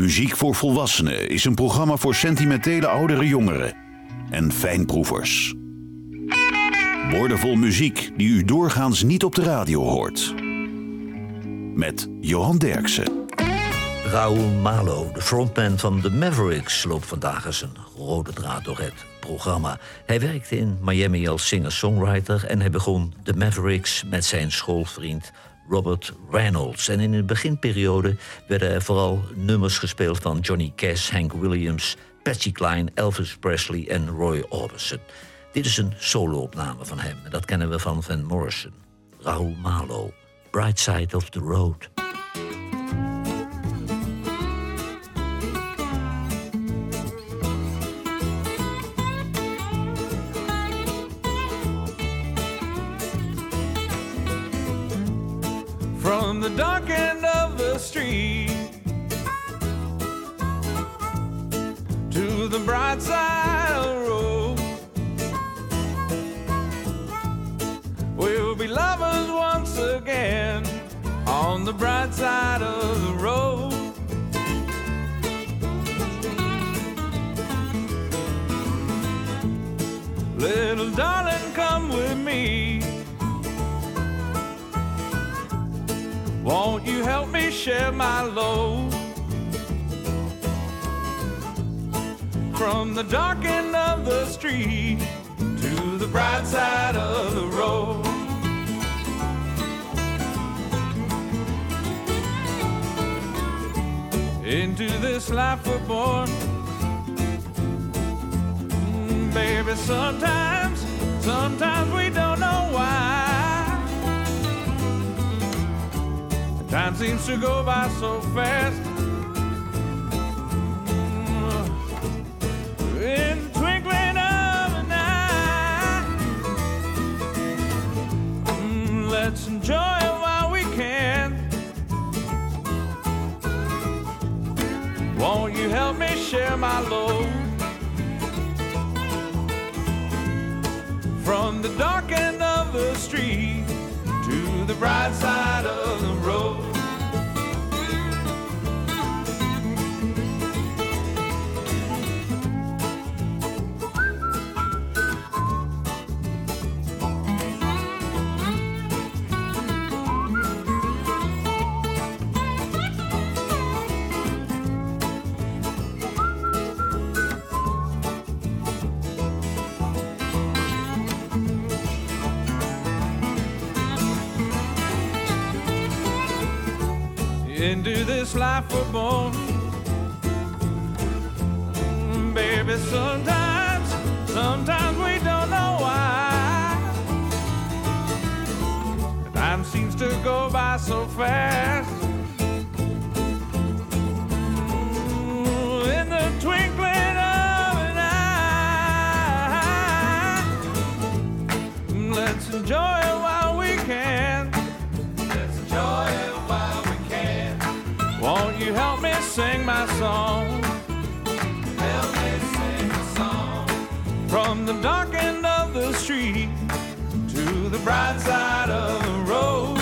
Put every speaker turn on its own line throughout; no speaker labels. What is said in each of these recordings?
Muziek voor Volwassenen is een programma voor sentimentele oudere jongeren en fijnproevers. Woordenvol muziek die u doorgaans niet op de radio hoort. Met Johan Derksen.
Raoul Malo, de frontman van The Mavericks, loopt vandaag eens een rode draad door het programma. Hij werkte in Miami als singer-songwriter en hij begon The Mavericks met zijn schoolvriend Robert Reynolds. En in de beginperiode werden er vooral nummers gespeeld van Johnny Cash, Hank Williams, Patsy Cline, Elvis Presley en Roy Orbison. Dit is een solo-opname van hem en dat kennen we van Van Morrison. Raoul Malo, Bright Side of the Road.
Street to the bright side of the road, we'll be lovers once again on the bright side of the road. Little darling, Won't you help me share my load? From the dark end of the street to the bright side of the road. Into this life we're born. Mm, baby, sometimes, sometimes we don't know why. Time seems to go by so fast. In the twinkling of an eye, Mm, let's enjoy it while we can. Won't you help me share my load? From the dark end of the street the bright side of the road. This life we're born. Mm, Baby, sometimes, sometimes we don't know why. Time seems to go by so fast. Song? Sing a song. From the dark end of the street to the bright side of the road.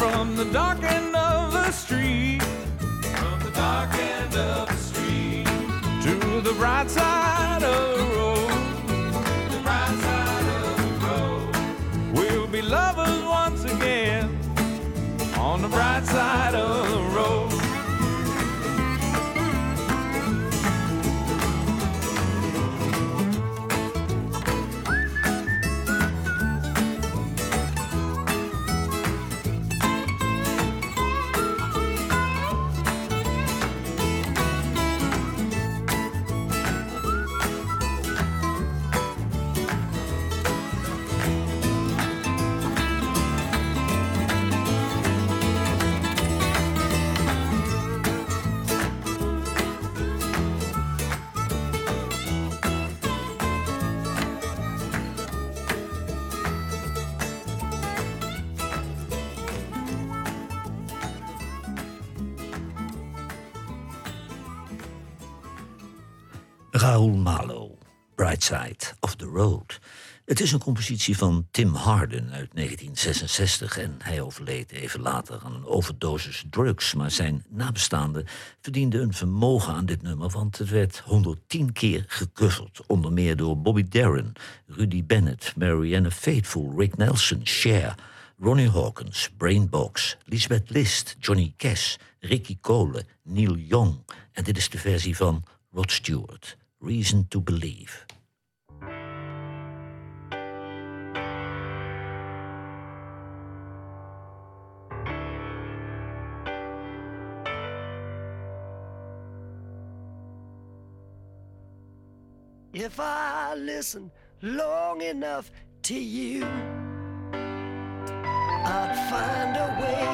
From the dark end of the street, from the dark end of the street to the bright side of bright side of the road.
Raoul Malo, Bright Side of the Road. Het is een compositie van Tim Harden uit 1966 en hij overleed even later aan een overdosis drugs. Maar zijn nabestaanden verdienden een vermogen aan dit nummer, want het werd 110 keer gecoverd. Onder meer door Bobby Darin, Rudy Bennett, Marianne Faithful, Rick Nelson, Cher, Ronnie Hawkins, Brainbox, Lisbeth List, Johnny Cash, Ricky Cole, Neil Young. En dit is de versie van Rod Stewart, Reason to Believe.
If I listen long enough to you, I'd find a way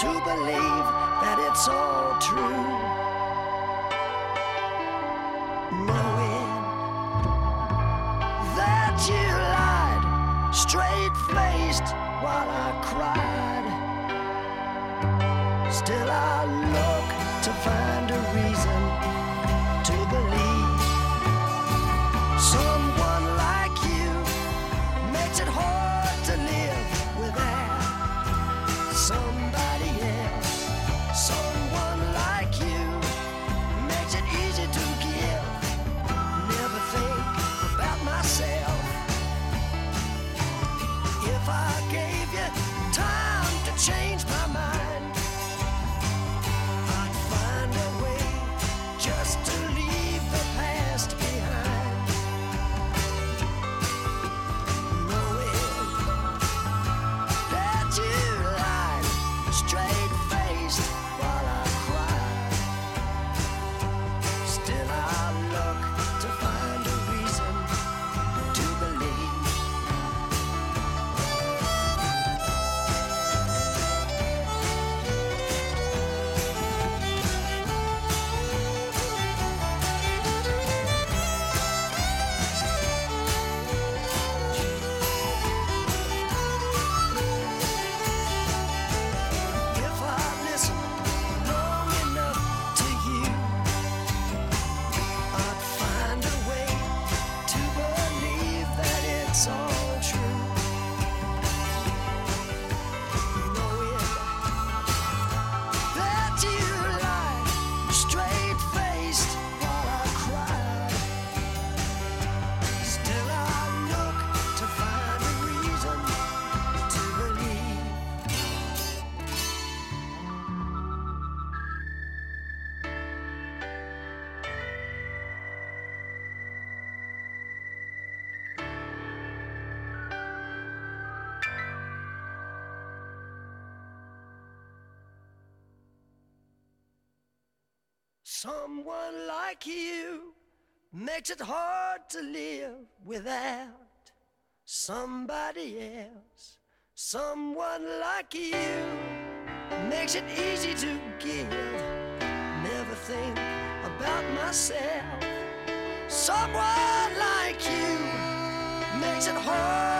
to believe that it's all true. Faced while I cried, still I look to find a reason to believe. Someone like you makes it hard to live without somebody Someone like you makes it hard to live without somebody else. Someone like you makes it easy to give. Never think about myself. Someone like you makes it hard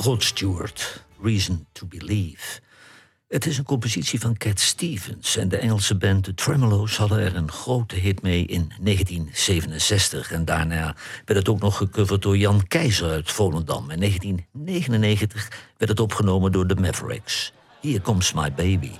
Rod Stewart, Reason to Believe. Het is een compositie van Cat Stevens en de Engelse band The Tremolos hadden er een grote hit mee in 1967. En daarna werd het ook nog gecoverd door Jan Keizer uit Volendam. In 1999 werd het opgenomen door de Mavericks. Here Comes My Baby.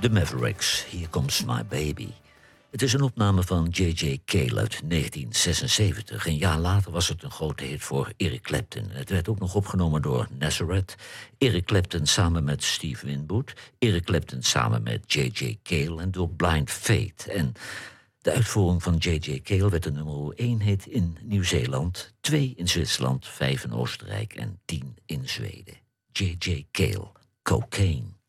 The Mavericks, Here Comes My Baby. Het is een opname van J.J. Cale uit 1976. Een jaar later was het een grote hit voor Eric Clapton. Het werd ook nog opgenomen door Nazareth. Eric Clapton samen met Steve Winwood. Eric Clapton samen met J.J. Cale en door Blind Fate. En de uitvoering van J.J. Cale werd een nummer 1 hit in Nieuw-Zeeland, 2 in Zwitserland, 5 in Oostenrijk en 10 in Zweden. J.J. Cale, Cocaine.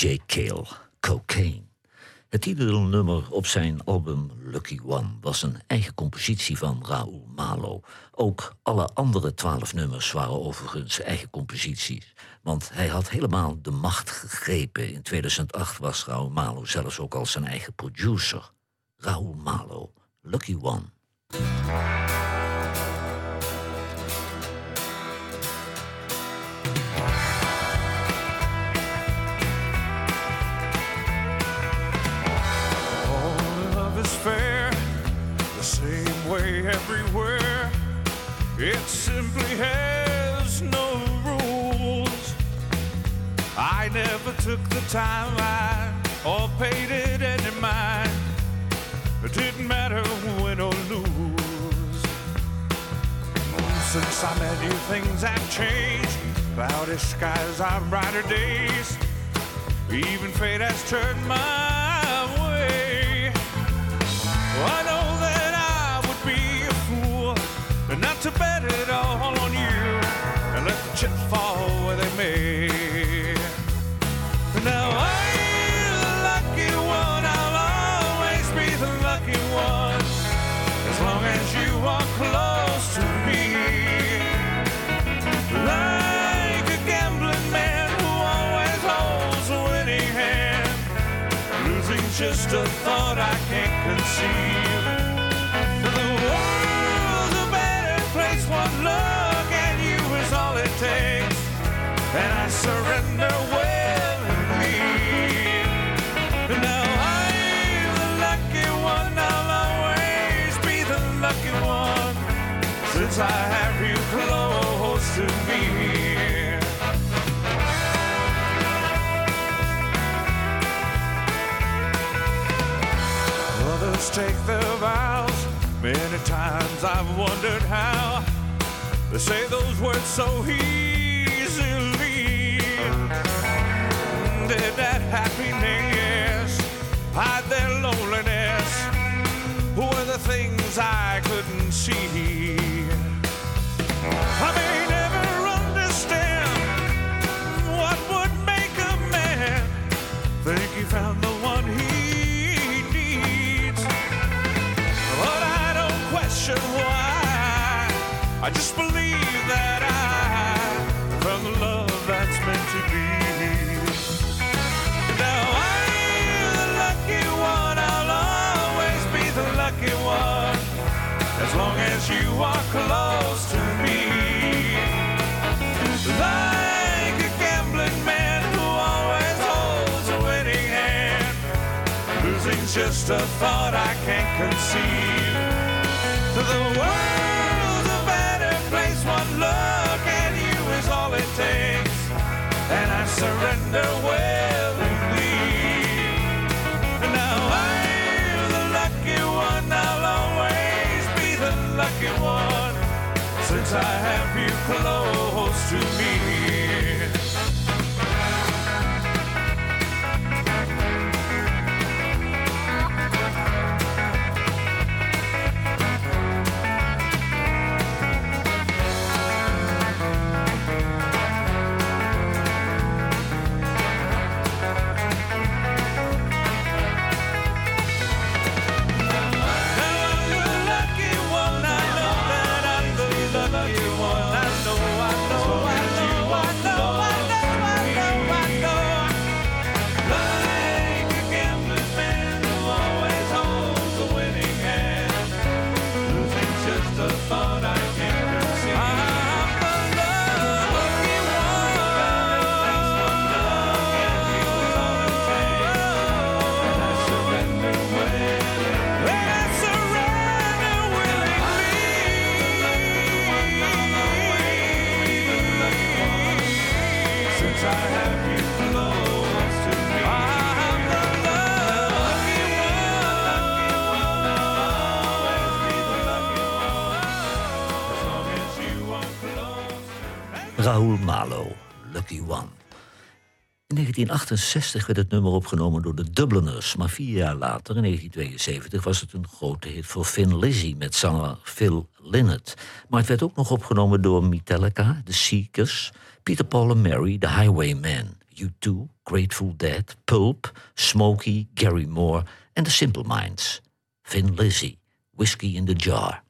DJ Kale, Cocaine. Het titelnummer op zijn album Lucky One was een eigen compositie van Raoul Malo. Ook alle andere twaalf nummers waren overigens eigen composities. Want hij had helemaal de macht gegrepen. In 2008 was Raoul Malo zelfs ook al zijn eigen producer. Raoul Malo, Lucky One.
It simply has no rules. I never took the time I or paid it any mind. It didn't matter win or lose. Since I met you, things have changed. Cloudy skies are brighter days. Even fate has turned my way. I know to bet it all on you and let the chips fall where they may. Now I'm the lucky one, I'll always be the lucky one as long as you are close to me. Like a gambling man who always holds a winning hand. Losing's just a thought I can't conceive. I have you close to me. Others take their vows. Many times I've wondered how they say those words so easily. Did that happiness hide their loneliness? Were the things I couldn't see? As long as you are close to just a thought I can't conceive. The world's a better place. One look at you is all it takes. And I surrender willingly. Now I'm the lucky one. I'll always be the lucky one. Since I have you close to me.
Raoul Malo, Lucky One. In 1968 werd het nummer opgenomen door de Dubliners, maar vier jaar later, in 1972, was het een grote hit voor Finn Lizzy met zanger Phil Lynott. Maar het werd ook nog opgenomen door Metallica, The Seekers, Peter Paul and Mary, The Highwaymen, U2, Grateful Dead, Pulp, Smokey, Gary Moore en The Simple Minds. Vin Lizzy, Whiskey in the Jar.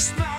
My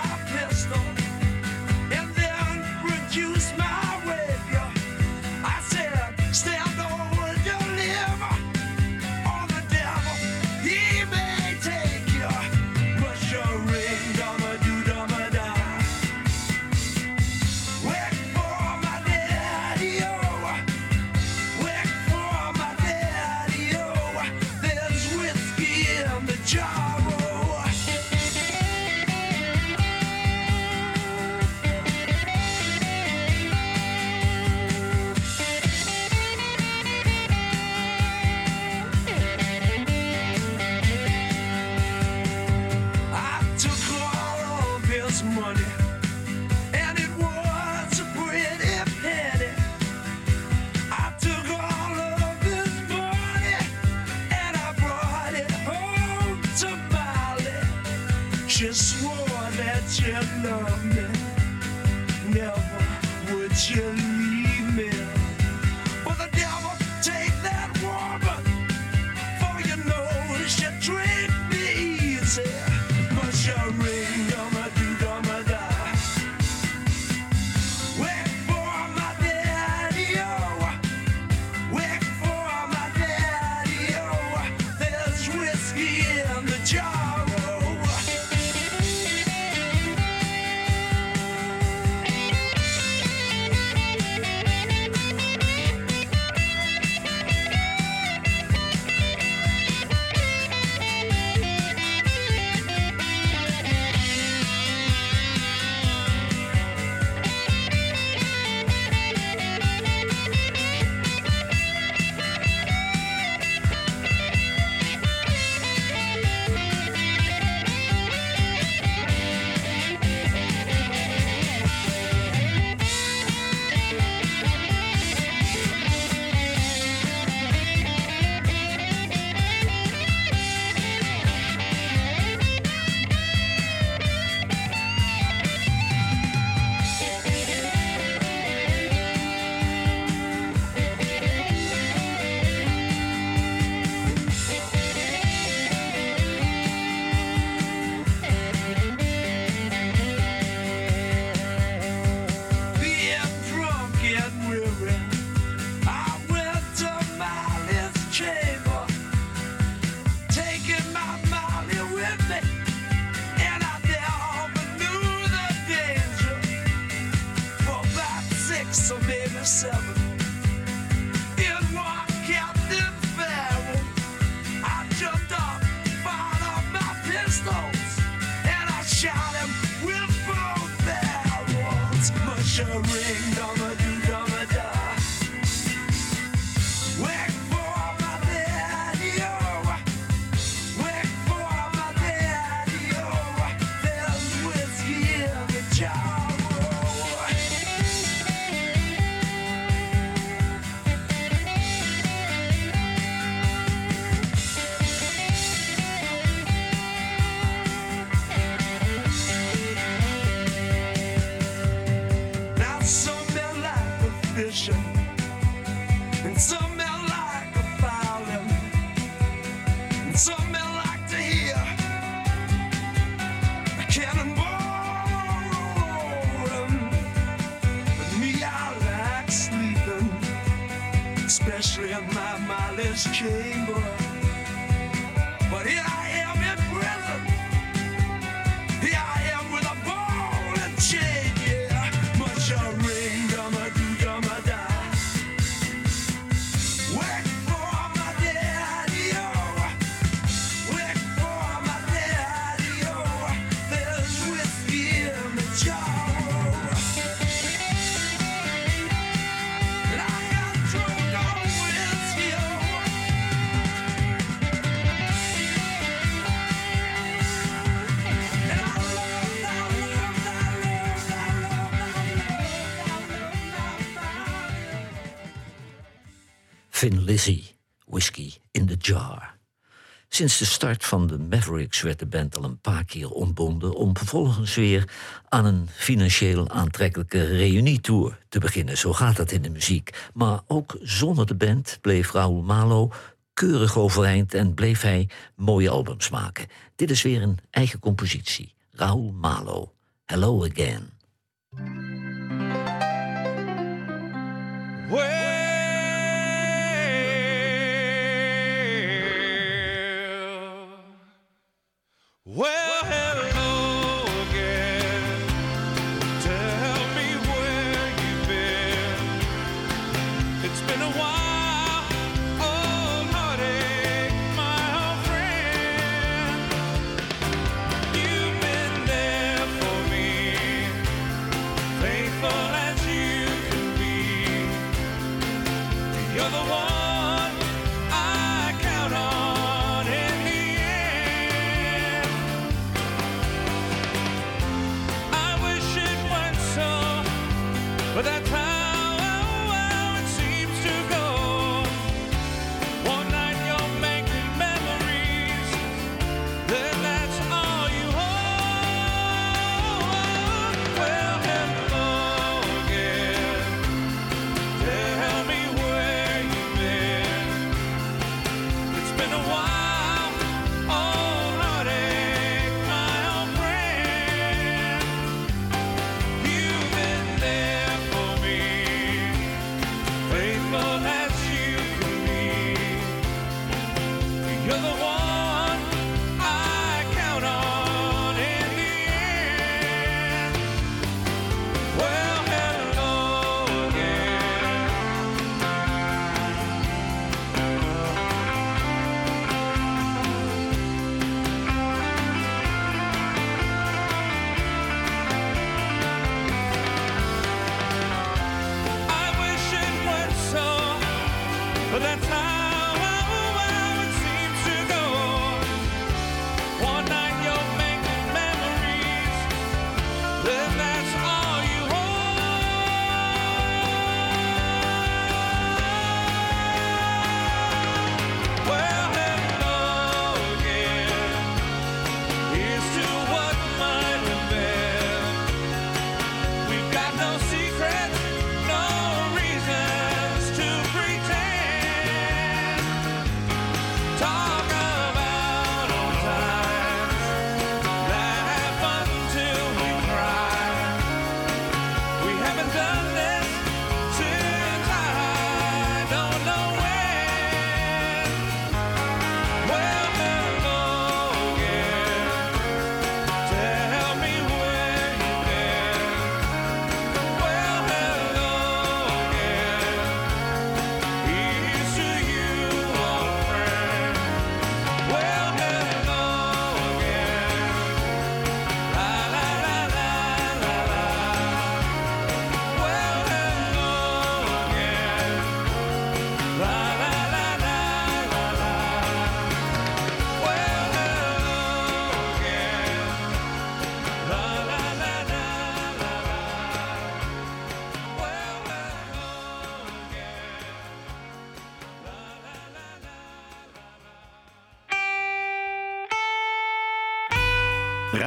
Sinds de start van de Mavericks werd de band al een paar keer ontbonden om vervolgens weer aan een financieel aantrekkelijke reunietour te beginnen. Zo gaat dat in de muziek. Maar ook zonder de band bleef Raoul Malo keurig overeind en bleef hij mooie albums maken. Dit is weer een eigen compositie. Raoul Malo, Hello Again.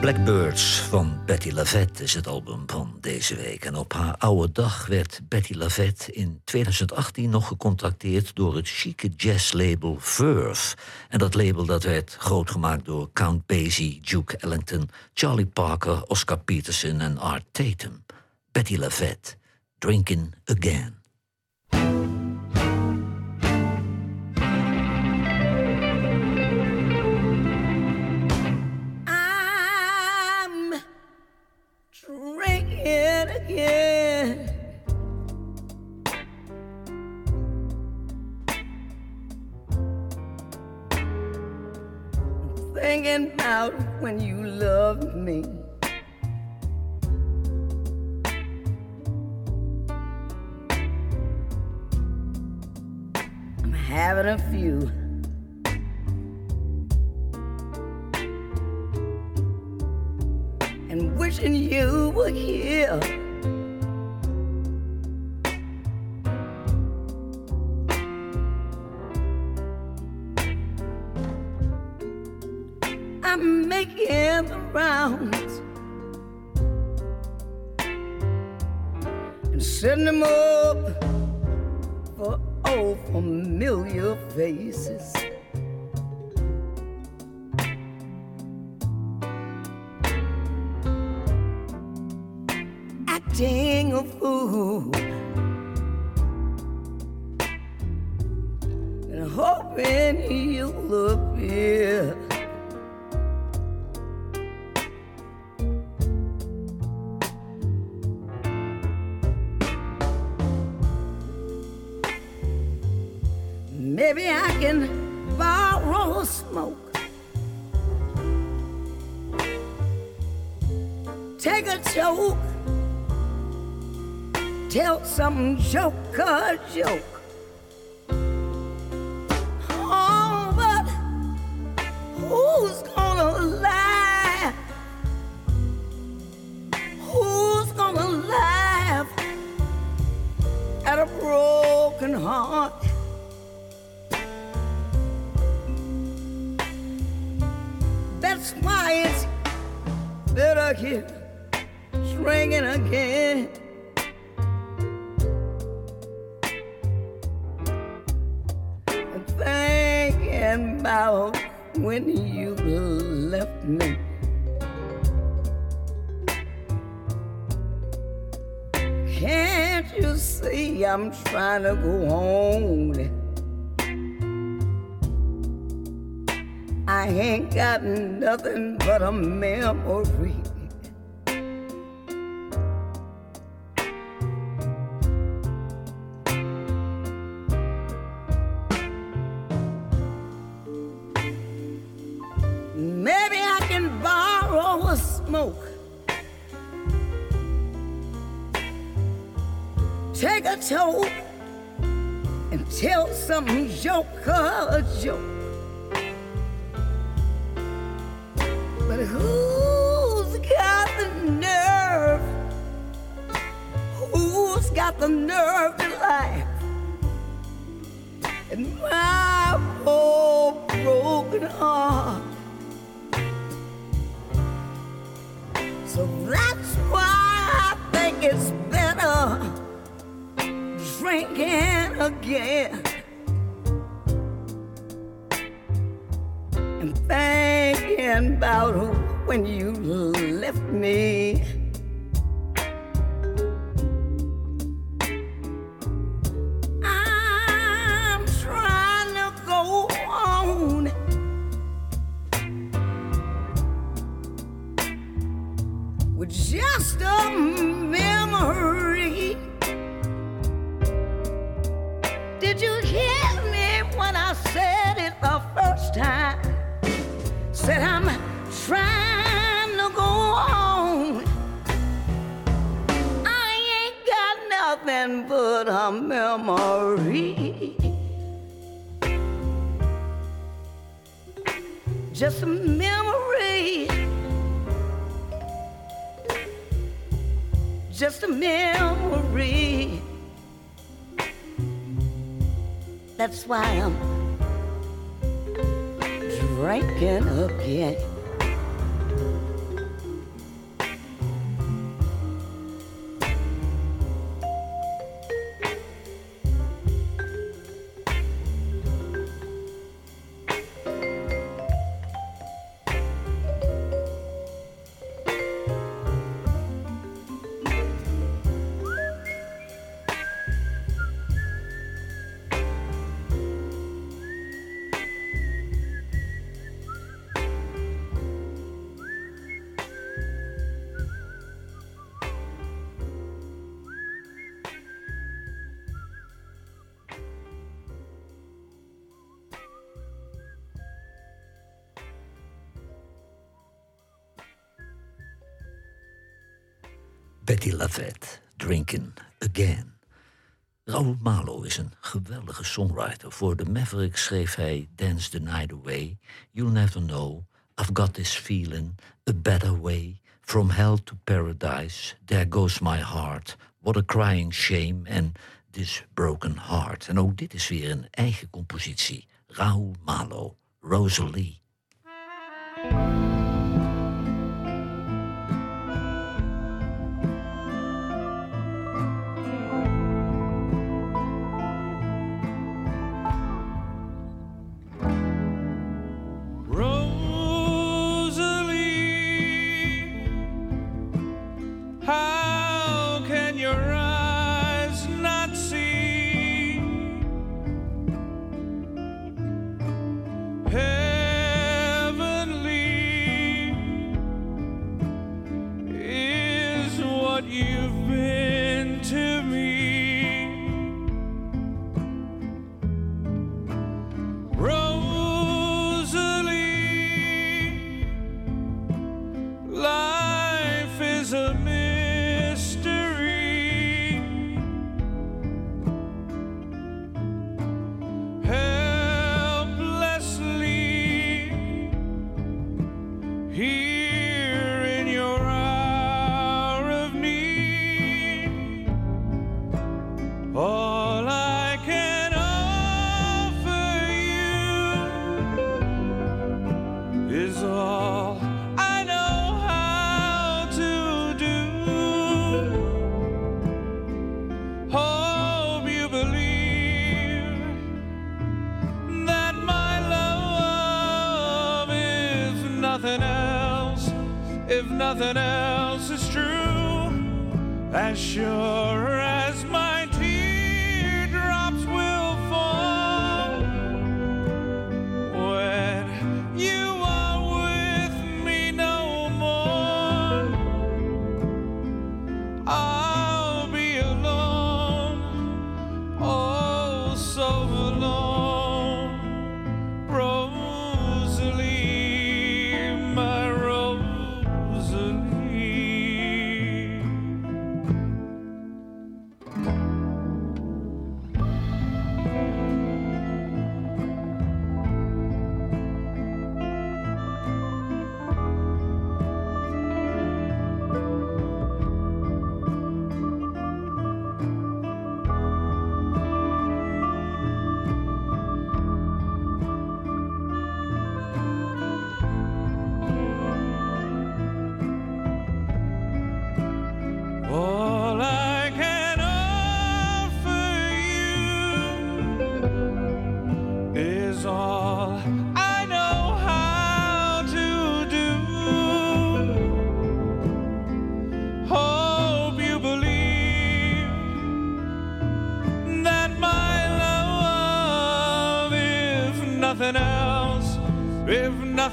Blackbirds van Betty Lavette is het album van deze week. En op haar oude dag werd Betty Lavette in 2018 nog gecontacteerd door het chique jazzlabel Verve. En dat label dat werd groot gemaakt door Count Basie, Duke Ellington, Charlie Parker, Oscar Peterson en Art Tatum. Betty Lavette, Drinking Again.
Thinking about when you loved me. I'm having a few. And wishing you were here. To go on? I ain't got nothing but a memory. Joker a joke. But who's got the nerve? Who's got the nerve to laugh? And my poor broken heart. So that's why I think it's better drinking again. Thinking about when you left me. I'm trying to go on. With just a memory. Did you hear me when I said it the first time? I'm trying to go on. I ain't got nothing but a memory. Just a memory. Just a memory. That's why I'm drinking again.
Betty Lavette, Drinking Again. Raoul Malo is een geweldige songwriter. Voor de Maverick schreef hij Dance the Night Away, You'll Never Know, I've Got This Feeling, A Better Way, From Hell to Paradise, There Goes My Heart, What a Crying Shame en This Broken Heart. En ook dit is weer een eigen compositie. Raoul Malo. Rosalie,
nothing else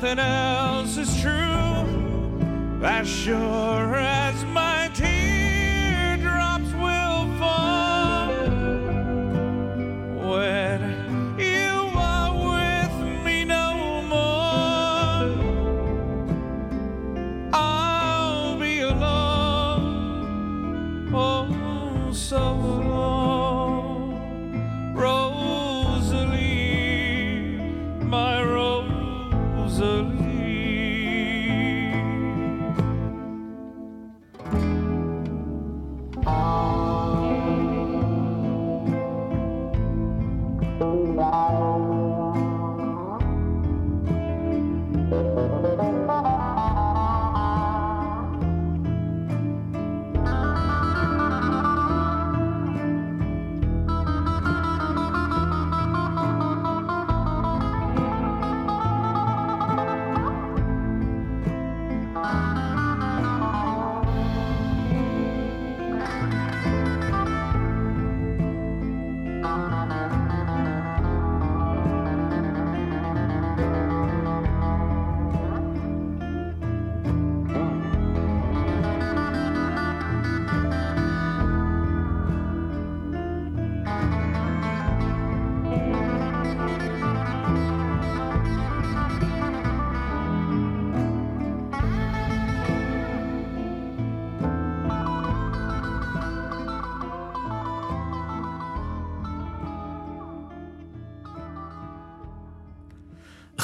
nothing else is true, as sure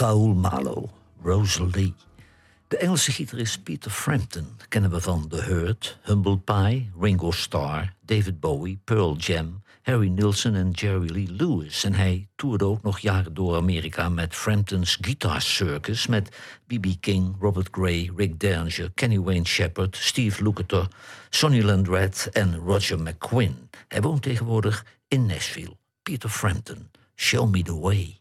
Raoul Malo, Rosalie. De Engelse gitarist Peter Frampton kennen we van The Hurt, Humble Pie, Ringo Starr, David Bowie, Pearl Jam, Harry Nilsson en Jerry Lee Lewis. En hij toerde ook nog jaren door Amerika met Frampton's Guitar Circus met B.B. King, Robert Gray, Rick Derringer, Kenny Wayne Shepherd, Steve Lukather, Sonny Landreth en Roger McQuinn. Hij woont tegenwoordig in Nashville. Peter Frampton, Show Me the Way.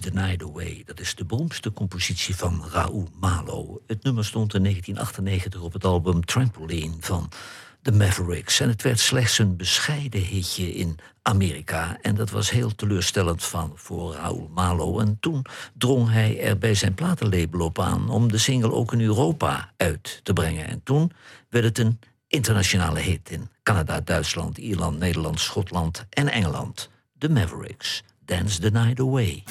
The
Night Away, dat is de beroemdste compositie van Raoul Malo. Het nummer stond in 1998 op het album Trampoline van The Mavericks. En het werd slechts een bescheiden hitje in Amerika. En dat was heel teleurstellend van voor Raoul Malo. En toen drong hij er bij zijn platenlabel op aan om de single ook in Europa uit te brengen. En toen werd het een internationale hit in Canada, Duitsland, Ierland, Nederland, Schotland en Engeland. The Mavericks, Dance the Night Away.